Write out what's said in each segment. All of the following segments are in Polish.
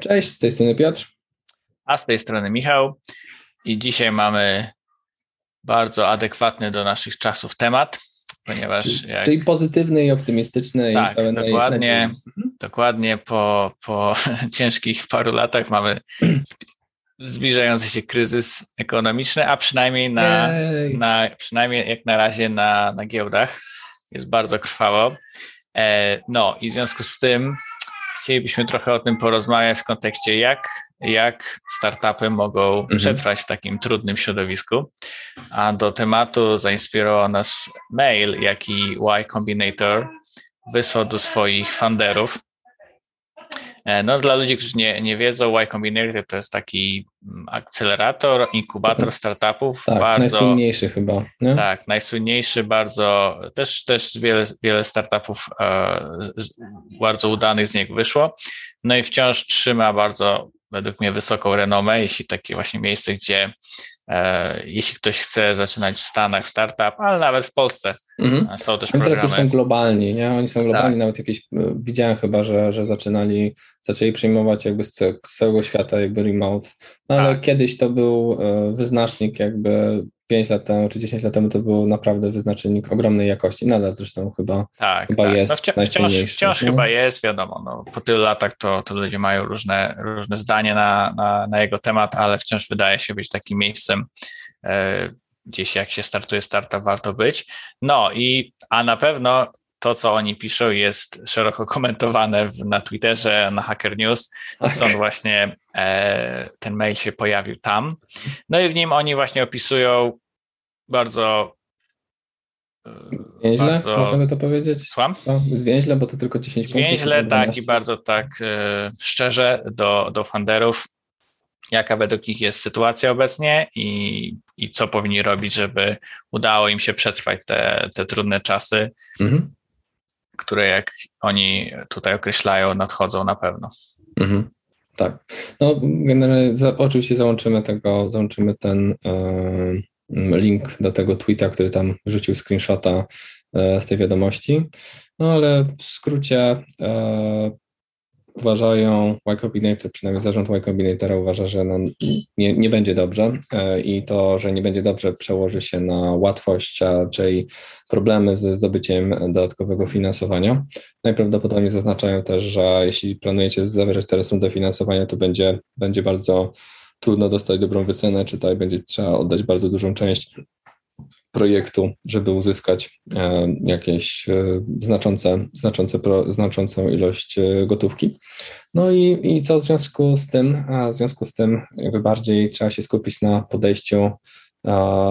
Cześć, z tej strony Piotr. A z tej strony Michał. I dzisiaj mamy bardzo adekwatny do naszych czasów temat, ponieważ. Czyli, jak... czyli pozytywny i optymistyczny. Tak, i dokładnie. Mhm. Dokładnie po, po ciężkich paru latach mamy zbliżający się kryzys ekonomiczny, a przynajmniej na, na przynajmniej jak na razie na, na giełdach jest bardzo krwawo. E, no i w związku z tym chcielibyśmy trochę o tym porozmawiać w kontekście, jak, jak startupy mogą mhm. przetrwać w takim trudnym środowisku. A do tematu zainspirował nas mail, jaki Y Combinator wysłał do swoich funderów no, dla ludzi, którzy nie, nie wiedzą, Y Combinator to jest taki mm, akcelerator, inkubator mhm. startupów. Tak, bardzo, najsłynniejszy chyba. Nie? Tak, najsłynniejszy, bardzo, też, też wiele, wiele startupów e, bardzo udanych z niego wyszło. No i wciąż trzyma bardzo, według mnie, wysoką renomę, jeśli takie właśnie miejsce, gdzie E, jeśli ktoś chce zaczynać w Stanach startup, ale nawet w Polsce mhm. są też programy. teraz są globalni, nie? Oni są globalni, tak. nawet jakieś, e, widziałem chyba, że, że zaczynali, zaczęli przyjmować jakby z, całego świata jakby remote, no ale tak. kiedyś to był e, wyznacznik jakby 5 lat temu czy 10 lat temu to był naprawdę wyznacznik ogromnej jakości. Nadal zresztą chyba, tak, chyba tak. jest. No wci wciąż, wciąż chyba jest, wiadomo. No, po tylu latach to, to ludzie mają różne, różne zdanie na, na, na jego temat, ale wciąż wydaje się być takim miejscem, e, gdzieś jak się startuje startup, warto być. No i a na pewno to, co oni piszą, jest szeroko komentowane w, na Twitterze, na Hacker News. Stąd właśnie e, ten mail się pojawił tam. No i w nim oni właśnie opisują bardzo. E, zwięźle, bardzo... można by to powiedzieć? Słucham? No, zwięźle, bo to tylko 10 Zwięźle, punktów. tak, i bardzo tak e, szczerze do, do funderów, jaka według nich jest sytuacja obecnie i, i co powinni robić, żeby udało im się przetrwać te, te trudne czasy. Mhm które jak oni tutaj określają, nadchodzą na pewno. Mhm. Tak. No generalnie za, oczywiście załączymy tego, załączymy ten e, link do tego tweeta, który tam rzucił screenshota e, z tej wiadomości. No ale w skrócie e, uważają, Y Combinator, przynajmniej zarząd Y Combinatora uważa, że no nie, nie będzie dobrze e, i to, że nie będzie dobrze przełoży się na łatwość, a czyli problemy ze zdobyciem dodatkowego finansowania. Najprawdopodobniej zaznaczają też, że jeśli planujecie zawierać teraz rundę finansowania, to będzie, będzie bardzo trudno dostać dobrą wycenę, czy tutaj będzie trzeba oddać bardzo dużą część projektu, żeby uzyskać e, jakieś e, znaczące, znaczące, znaczącą ilość e, gotówki. No i, i co w związku z tym? A w związku z tym jakby bardziej trzeba się skupić na podejściu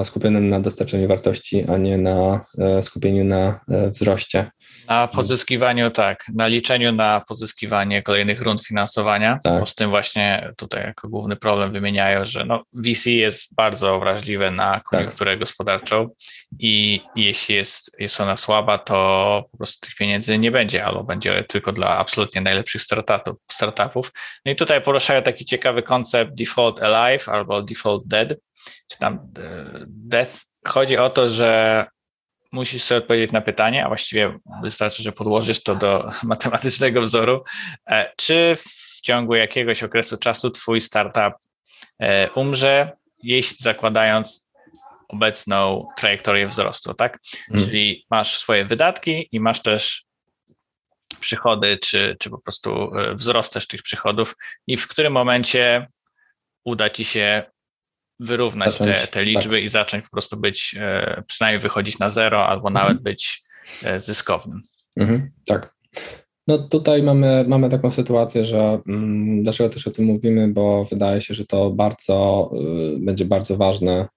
skupionym na dostarczeniu wartości, a nie na skupieniu na wzroście. Na pozyskiwaniu, tak, na liczeniu na pozyskiwanie kolejnych rund finansowania, tak. bo z tym właśnie tutaj jako główny problem wymieniają, że no, VC jest bardzo wrażliwe na koniunkturę tak. gospodarczą i jeśli jest, jest ona słaba, to po prostu tych pieniędzy nie będzie, albo będzie tylko dla absolutnie najlepszych startupów. startupów. No i tutaj poruszają taki ciekawy koncept default alive albo default dead, czy tam e, death. Chodzi o to, że musisz sobie odpowiedzieć na pytanie, a właściwie wystarczy, że podłożysz to do matematycznego wzoru, e, czy w ciągu jakiegoś okresu czasu twój startup e, umrze, jeśli zakładając obecną trajektorię wzrostu, tak? Hmm. Czyli masz swoje wydatki i masz też przychody, czy, czy po prostu wzrost też tych przychodów i w którym momencie uda ci się wyrównać zacząć, te, te liczby tak. i zacząć po prostu być, e, przynajmniej wychodzić na zero, albo mhm. nawet być e, zyskownym. Mhm, tak. No tutaj mamy, mamy taką sytuację, że mm, dlaczego też o tym mówimy, bo wydaje się, że to bardzo y, będzie bardzo ważne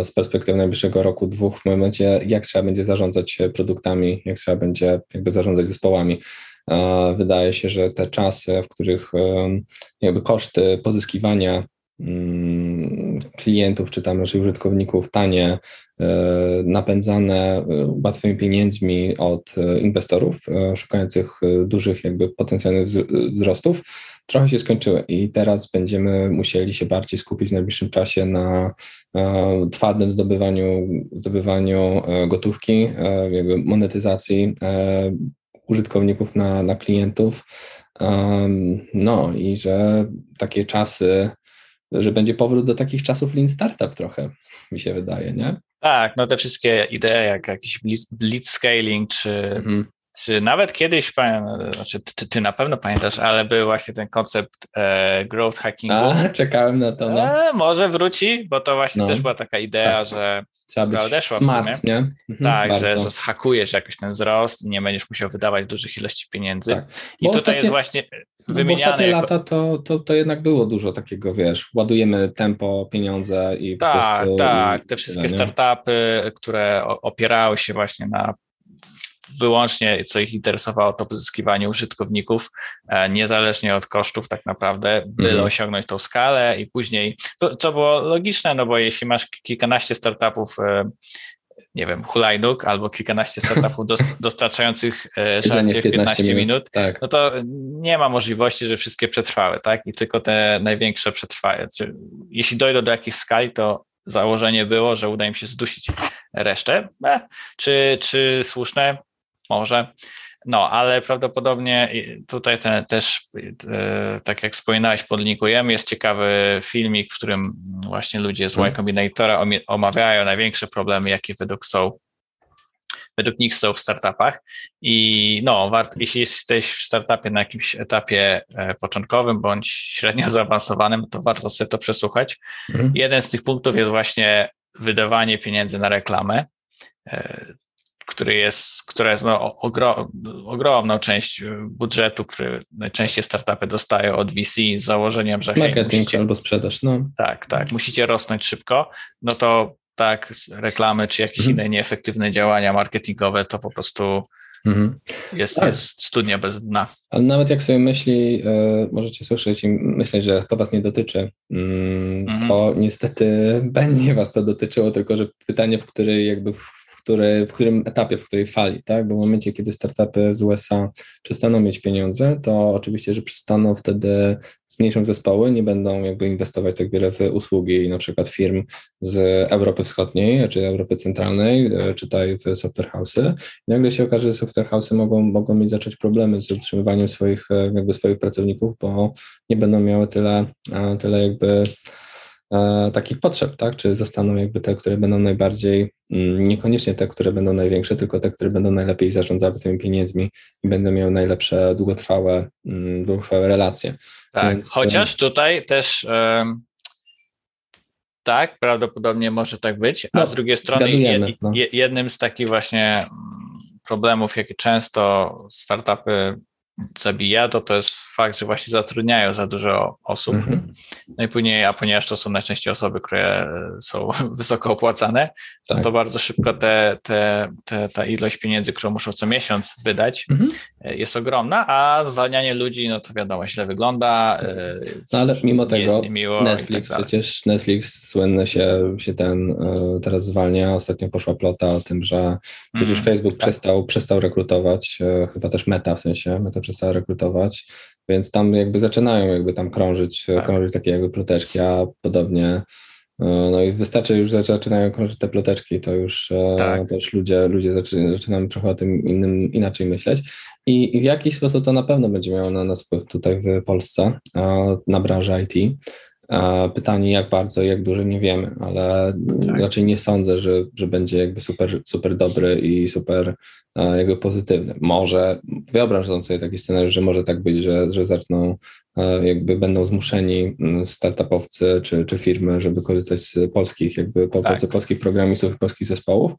y, z perspektywy najbliższego roku, dwóch w momencie, jak trzeba będzie zarządzać produktami, jak trzeba będzie jakby zarządzać zespołami. Y, wydaje się, że te czasy, w których jakby koszty pozyskiwania Mm, klientów, czy tam raczej użytkowników tanie, e, napędzane e, łatwymi pieniędzmi od e, inwestorów szukających dużych jakby potencjalnych wzrostów, trochę się skończyły. I teraz będziemy musieli się bardziej skupić w najbliższym czasie na twardym zdobywaniu, zdobywaniu gotówki, jakby monetyzacji użytkowników na, na klientów, No i że takie czasy, że będzie powrót do takich czasów Lean Startup trochę, mi się wydaje, nie? Tak, no te wszystkie idee, jak jakiś blitz scaling, czy, mhm. czy nawet kiedyś, znaczy ty, ty, na pewno pamiętasz, ale był właśnie ten koncept e, growth hackingu. A, czekałem na to. No. E, może wróci, bo to właśnie no. też była taka idea, tak. że Trzeba być odeszła smart, nie? Mhm, tak, że, że zhakujesz jakoś ten wzrost i nie będziesz musiał wydawać dużych ilości pieniędzy. Tak. I tutaj ostatnie, jest właśnie wymieniane. ostatnie jako... lata to, to, to jednak było dużo takiego, wiesz, ładujemy tempo, pieniądze i Tak, po prostu, tak, te wszystkie startupy, które opierały się właśnie na wyłącznie, co ich interesowało, to pozyskiwanie użytkowników, e, niezależnie od kosztów tak naprawdę, byle mm. osiągnąć tą skalę i później, to, co było logiczne, no bo jeśli masz kilkanaście startupów e, nie wiem, hulajnóg albo kilkanaście startupów dostarczających e, żarcie w 15 minut, minut tak. no to nie ma możliwości, że wszystkie przetrwały, tak? I tylko te największe przetrwają. Jeśli dojdą do jakiejś skali, to założenie było, że uda im się zdusić resztę. Czy, czy słuszne? Może. No, ale prawdopodobnie tutaj ten, też, e, tak jak wspominałeś, podlinkujemy. Jest ciekawy filmik, w którym właśnie ludzie z Y mhm. Combinatora omawiają największe problemy, jakie według są według nich są w startupach. I no, wart, jeśli jesteś w startupie na jakimś etapie e, początkowym bądź średnio zaawansowanym, to warto sobie to przesłuchać. Mhm. Jeden z tych punktów jest właśnie wydawanie pieniędzy na reklamę. E, który jest, która jest no, ogrom, ogromną część budżetu, który najczęściej startupy dostają od VC z założeniem, że marketing hej, musicie, albo sprzedaż. No. Tak, tak, musicie rosnąć szybko, no to tak, reklamy czy jakieś mhm. inne nieefektywne działania marketingowe to po prostu mhm. jest, tak. jest studnia bez dna. Ale nawet jak sobie myśli, y, możecie słyszeć i myśleć, że to was nie dotyczy, y, mhm. to niestety będzie was to dotyczyło, tylko że pytanie, w której jakby w w którym etapie, w której fali, tak? Bo w momencie, kiedy startupy z USA przestaną mieć pieniądze, to oczywiście, że przestaną wtedy zmniejszą zespoły, nie będą jakby inwestować tak wiele w usługi na przykład firm z Europy Wschodniej, czy Europy Centralnej, e, czytaj w software house'y. Nagle się okaże, że software house'y mogą, mogą mieć zacząć problemy z utrzymywaniem swoich, e, jakby swoich pracowników, bo nie będą miały tyle, tyle jakby E, takich potrzeb, tak? Czy zostaną jakby te, które będą najbardziej, mm, niekoniecznie te, które będą największe, tylko te, które będą najlepiej zarządzały tymi pieniędzmi i będą miały najlepsze, długotrwałe, mm, długotrwałe relacje. Tak, Więc, chociaż tutaj też tak, prawdopodobnie może tak być, a no, z drugiej strony jed, no. jednym z takich właśnie mm, problemów, jakie często startupy zabija, to to jest fakt, że właśnie zatrudniają za dużo osób. Mhm. No i później, a ponieważ to są najczęściej osoby, które są wysoko opłacane, to tak. to bardzo szybko te, te, te, ta ilość pieniędzy, którą muszą co miesiąc wydać, mhm. Jest ogromna, a zwalnianie ludzi, no to wiadomo, źle wygląda. E, no ale mimo tego Netflix, tak przecież Netflix słynny się, się ten e, teraz zwalnia. Ostatnio poszła plota o tym, że przecież mhm. Facebook tak. przestał, przestał rekrutować, e, chyba też Meta w sensie, Meta przestała rekrutować więc tam jakby zaczynają jakby tam krążyć, tak. krążyć takie jakby ploteczki, a podobnie e, no i wystarczy już, że zaczynają krążyć te ploteczki, to już, e, tak. to już ludzie, ludzie zaczynają, zaczynają trochę o tym innym, inaczej myśleć. I, w jakiś sposób to na pewno będzie miało na nas wpływ tutaj w Polsce, na branżę IT. Pytanie, jak bardzo, jak dużo, nie wiemy, ale tak. raczej nie sądzę, że, że będzie jakby super, super dobry i super e, jakby pozytywny. Może wyobrażam sobie taki scenariusz, że może tak być, że, że zaczną, e, jakby będą zmuszeni mm, startupowcy czy, czy firmy, żeby korzystać z polskich, jakby po tak. polskich programistów i polskich zespołów,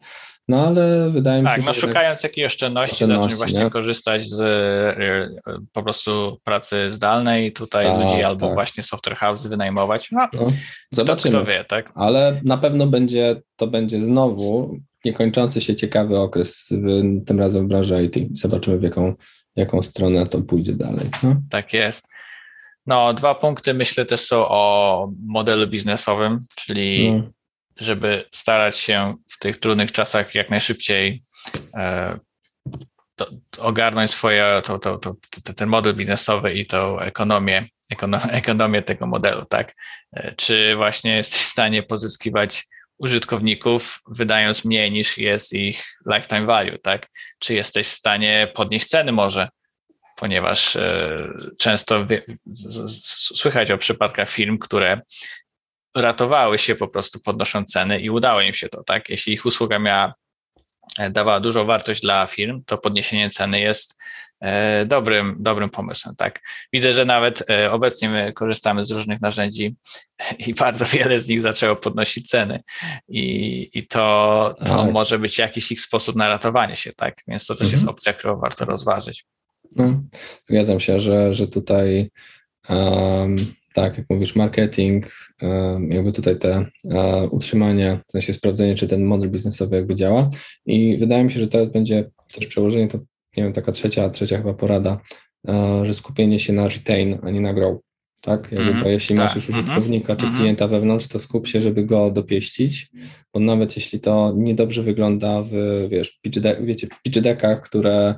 no ale wydaje mi tak, się, no, że... Tak, no szukając tak, jakiejś oszczędności, oszczędności właśnie nie? korzystać z e, po prostu pracy zdalnej, tutaj tak, ludzi albo tak. właśnie software house wynajmować. No, no zobaczymy. Kto, kto wie, tak? Ale na pewno będzie, to będzie znowu niekończący się ciekawy okres, w, tym razem w branży IT. Zobaczymy w jaką, jaką stronę to pójdzie dalej. No? Tak jest. No, dwa punkty myślę też są o modelu biznesowym, czyli no żeby starać się w tych trudnych czasach jak najszybciej e, to, to ogarnąć swoje, to, to, to, ten model biznesowy i tą ekonomię, ekonomię tego modelu, tak? E, czy właśnie jesteś w stanie pozyskiwać użytkowników, wydając mniej niż jest ich lifetime value, tak? Czy jesteś w stanie podnieść ceny może ponieważ często słychać o przypadkach firm, które ratowały się po prostu podnosząc ceny i udało im się to, tak? Jeśli ich usługa miała, dawała dużą wartość dla firm, to podniesienie ceny jest E, dobrym, dobrym pomysłem. Tak. Widzę, że nawet e, obecnie my korzystamy z różnych narzędzi i bardzo wiele z nich zaczęło podnosić ceny i, i to, to tak. może być jakiś ich sposób na ratowanie się, tak? Więc to też mhm. jest opcja, którą warto rozważyć. No, zgadzam się, że, że tutaj um, tak, jak mówisz, marketing, jakby tutaj te um, utrzymanie, w sensie sprawdzenie, czy ten model biznesowy jakby działa i wydaje mi się, że teraz będzie też przełożenie to nie wiem, taka trzecia, trzecia chyba porada, e, że skupienie się na retain, a nie na grow. Tak? Jakby, mm, bo jeśli tak. masz już mhm, użytkownika czy mm. klienta wewnątrz, to skup się, żeby go dopieścić, bo nawet jeśli to niedobrze wygląda w, wiesz, pitch deck, wiecie, pitch deckach, które,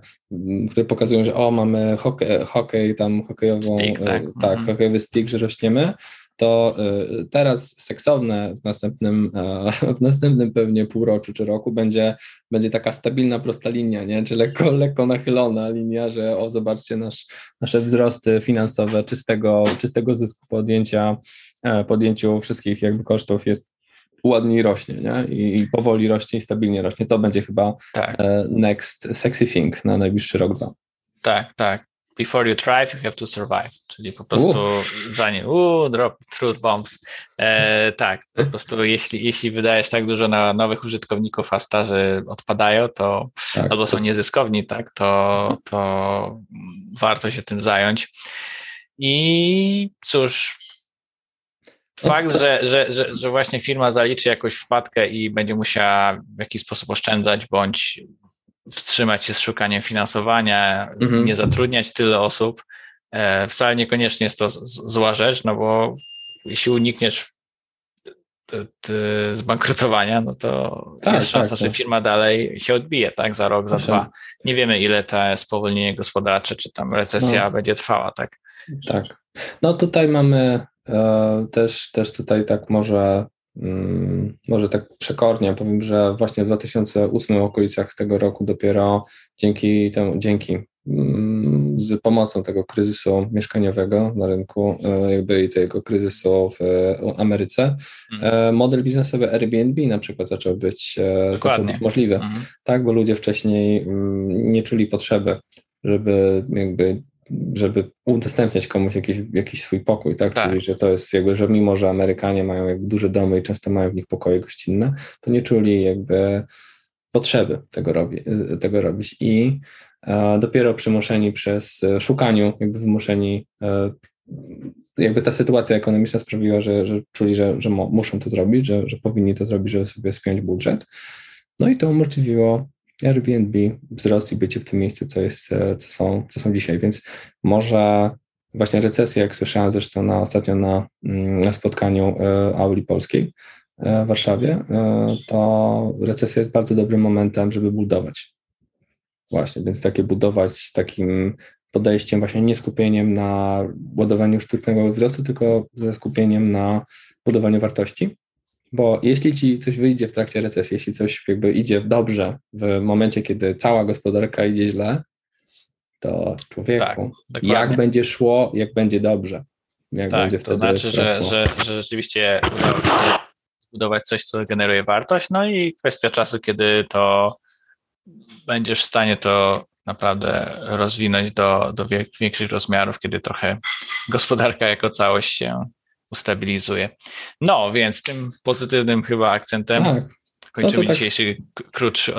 które pokazują, że o, mamy hokej, hokej tam hokejową, stick, tak, e, tak mm. hokejowy stick, że rośniemy, to y, teraz seksowne w następnym, e, w następnym pewnie półroczu czy roku będzie, będzie taka stabilna, prosta linia, nie? czy lekko, lekko nachylona linia, że o zobaczcie nasz, nasze wzrosty finansowe czystego, czystego zysku podjęcia, e, podjęciu wszystkich jakby kosztów jest ładniej rośnie nie? I, i powoli rośnie i stabilnie rośnie. To będzie chyba tak. E, next sexy thing na najbliższy rok, dwa. Tak, tak before you thrive, you have to survive, czyli po prostu uh. zanim, uuu, drop truth bombs. E, tak, po prostu jeśli, jeśli wydajesz tak dużo na nowych użytkowników, a starzy odpadają, to tak, albo są niezyskowni, tak, to, to warto się tym zająć. I cóż, fakt, że, że, że, że właśnie firma zaliczy jakąś wpadkę i będzie musiała w jakiś sposób oszczędzać, bądź wstrzymać się z szukaniem finansowania, mhm. nie zatrudniać tyle osób. E, wcale niekoniecznie jest to zła rzecz, no bo jeśli unikniesz zbankrutowania, no to tak, jest szansa, tak, że tak. firma dalej się odbije, tak, za rok, za dwa. Nie wiemy, ile to spowolnienie gospodarcze, czy tam recesja no. będzie trwała, tak. Tak. No tutaj mamy e, też, też tutaj tak może może tak przekornie powiem, że właśnie w 2008 okolicach tego roku dopiero dzięki temu, dzięki mm, z pomocą tego kryzysu mieszkaniowego na rynku, e, jakby i tego kryzysu w Ameryce, mhm. E, model biznesowy Airbnb na przykład zaczął być, e, zaczął być możliwy, mhm. tak, bo ludzie wcześniej mm, nie czuli potrzeby, żeby jakby żeby udostępniać komuś jakiś, jakiś swój pokój, tak? tak? Czyli, że to jest jakby, że mimo, że Amerykanie mają jakby duże domy i często mają w nich pokoje gościnne, to nie czuli jakby potrzeby tego, robi, tego robić i e, dopiero przymuszeni przez e, szukaniu, jakby wymuszeni e, jakby ta sytuacja ekonomiczna sprawiła, że, że czuli, że, że muszą to zrobić, że, że powinni to zrobić, żeby sobie spiąć budżet. No i to umożliwiło Airbnb wzrost i bycie w tym miejscu, co, jest, e, co, są, co są dzisiaj. Więc może właśnie recesja, jak słyszałem zresztą na, ostatnio na, mm, na spotkaniu e, Auli Polskiej e, w Warszawie, to recesja jest bardzo dobrym momentem, żeby budować. Właśnie, więc takie budować z takim podejściem, właśnie nie skupieniem na ładowaniu sztucznego wzrostu, tylko ze skupieniem na budowaniu wartości bo jeśli ci coś wyjdzie w trakcie recesji, jeśli coś jakby idzie dobrze w momencie, kiedy cała gospodarka idzie źle, to człowieku, tak, jak będzie szło, jak będzie dobrze. Jak tak, będzie wtedy to znaczy, że, że, że rzeczywiście udało się zbudować coś, co generuje wartość, no i kwestia czasu, kiedy to będziesz w stanie to naprawdę rozwinąć do, do większych rozmiarów, kiedy trochę gospodarka jako całość się ustabilizuje. No, więc tym pozytywnym chyba akcentem tak. kończymy no tak. dzisiejszy krótszy,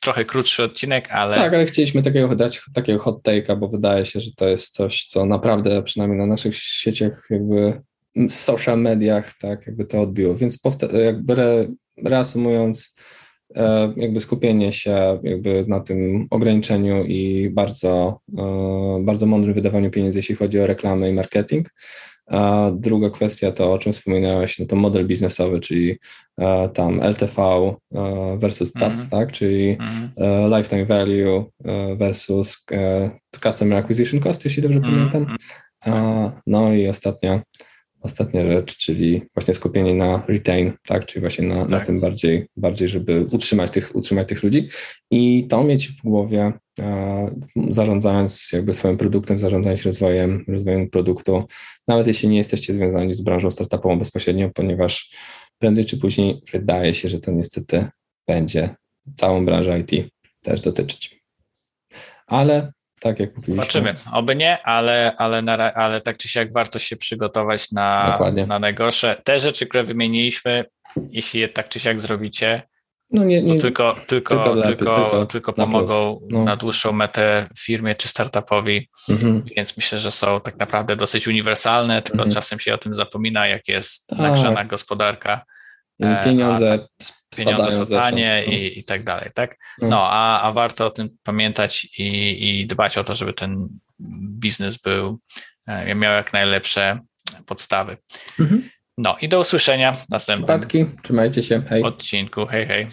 trochę krótszy odcinek, ale... Tak, ale chcieliśmy takiego dać takiego hot take'a, bo wydaje się, że to jest coś, co naprawdę przynajmniej na naszych sieciach jakby social mediach tak jakby to odbiło, więc jakby re, reasumując e, jakby skupienie się jakby na tym ograniczeniu i bardzo, e, bardzo mądrym wydawaniu pieniędzy, jeśli chodzi o reklamę i marketing. A druga kwestia to, o czym wspominałeś, no to model biznesowy, czyli e, tam LTV e, versus CAC, mm -hmm. tak? czyli mm -hmm. lifetime value versus customer acquisition cost, jeśli dobrze mm -hmm. pamiętam. A, no i ostatnia, ostatnia rzecz, czyli właśnie skupienie na retain, tak, czyli właśnie na, tak. na tym bardziej, bardziej, żeby utrzymać tych, utrzymać tych ludzi i to mieć w głowie, zarządzając jakby swoim produktem, zarządzając rozwojem, rozwojem produktu, nawet jeśli nie jesteście związani z branżą startupową bezpośrednio, ponieważ prędzej czy później wydaje się, że to niestety będzie całą branżę IT też dotyczyć. Ale tak jak mówiliśmy. Zobaczymy. Oby nie, ale, ale, na, ale tak czy siak warto się przygotować na, na najgorsze. Te rzeczy, które wymieniliśmy, jeśli je tak czy siak zrobicie, no nie, nie, to tylko, tylko, tylko, lepiej, tylko, tylko, tylko pomogą na, no. na, dłuższą metę firmie czy startupowi, mhm. więc myślę, że są tak naprawdę dosyć uniwersalne, tylko mhm. czasem się o tym zapomina, jak jest tak. nagrzana gospodarka. E, pieniądze pieniądze są tanie no. i, i tak dalej, tak? No, no a, a warto o tym pamiętać i, i dbać o to, żeby ten biznes był, e, miał jak najlepsze podstawy. Mhm. No i do usłyszenia w następnym Przypadki, trzymajcie się, hej. odcinku. Hej, hej.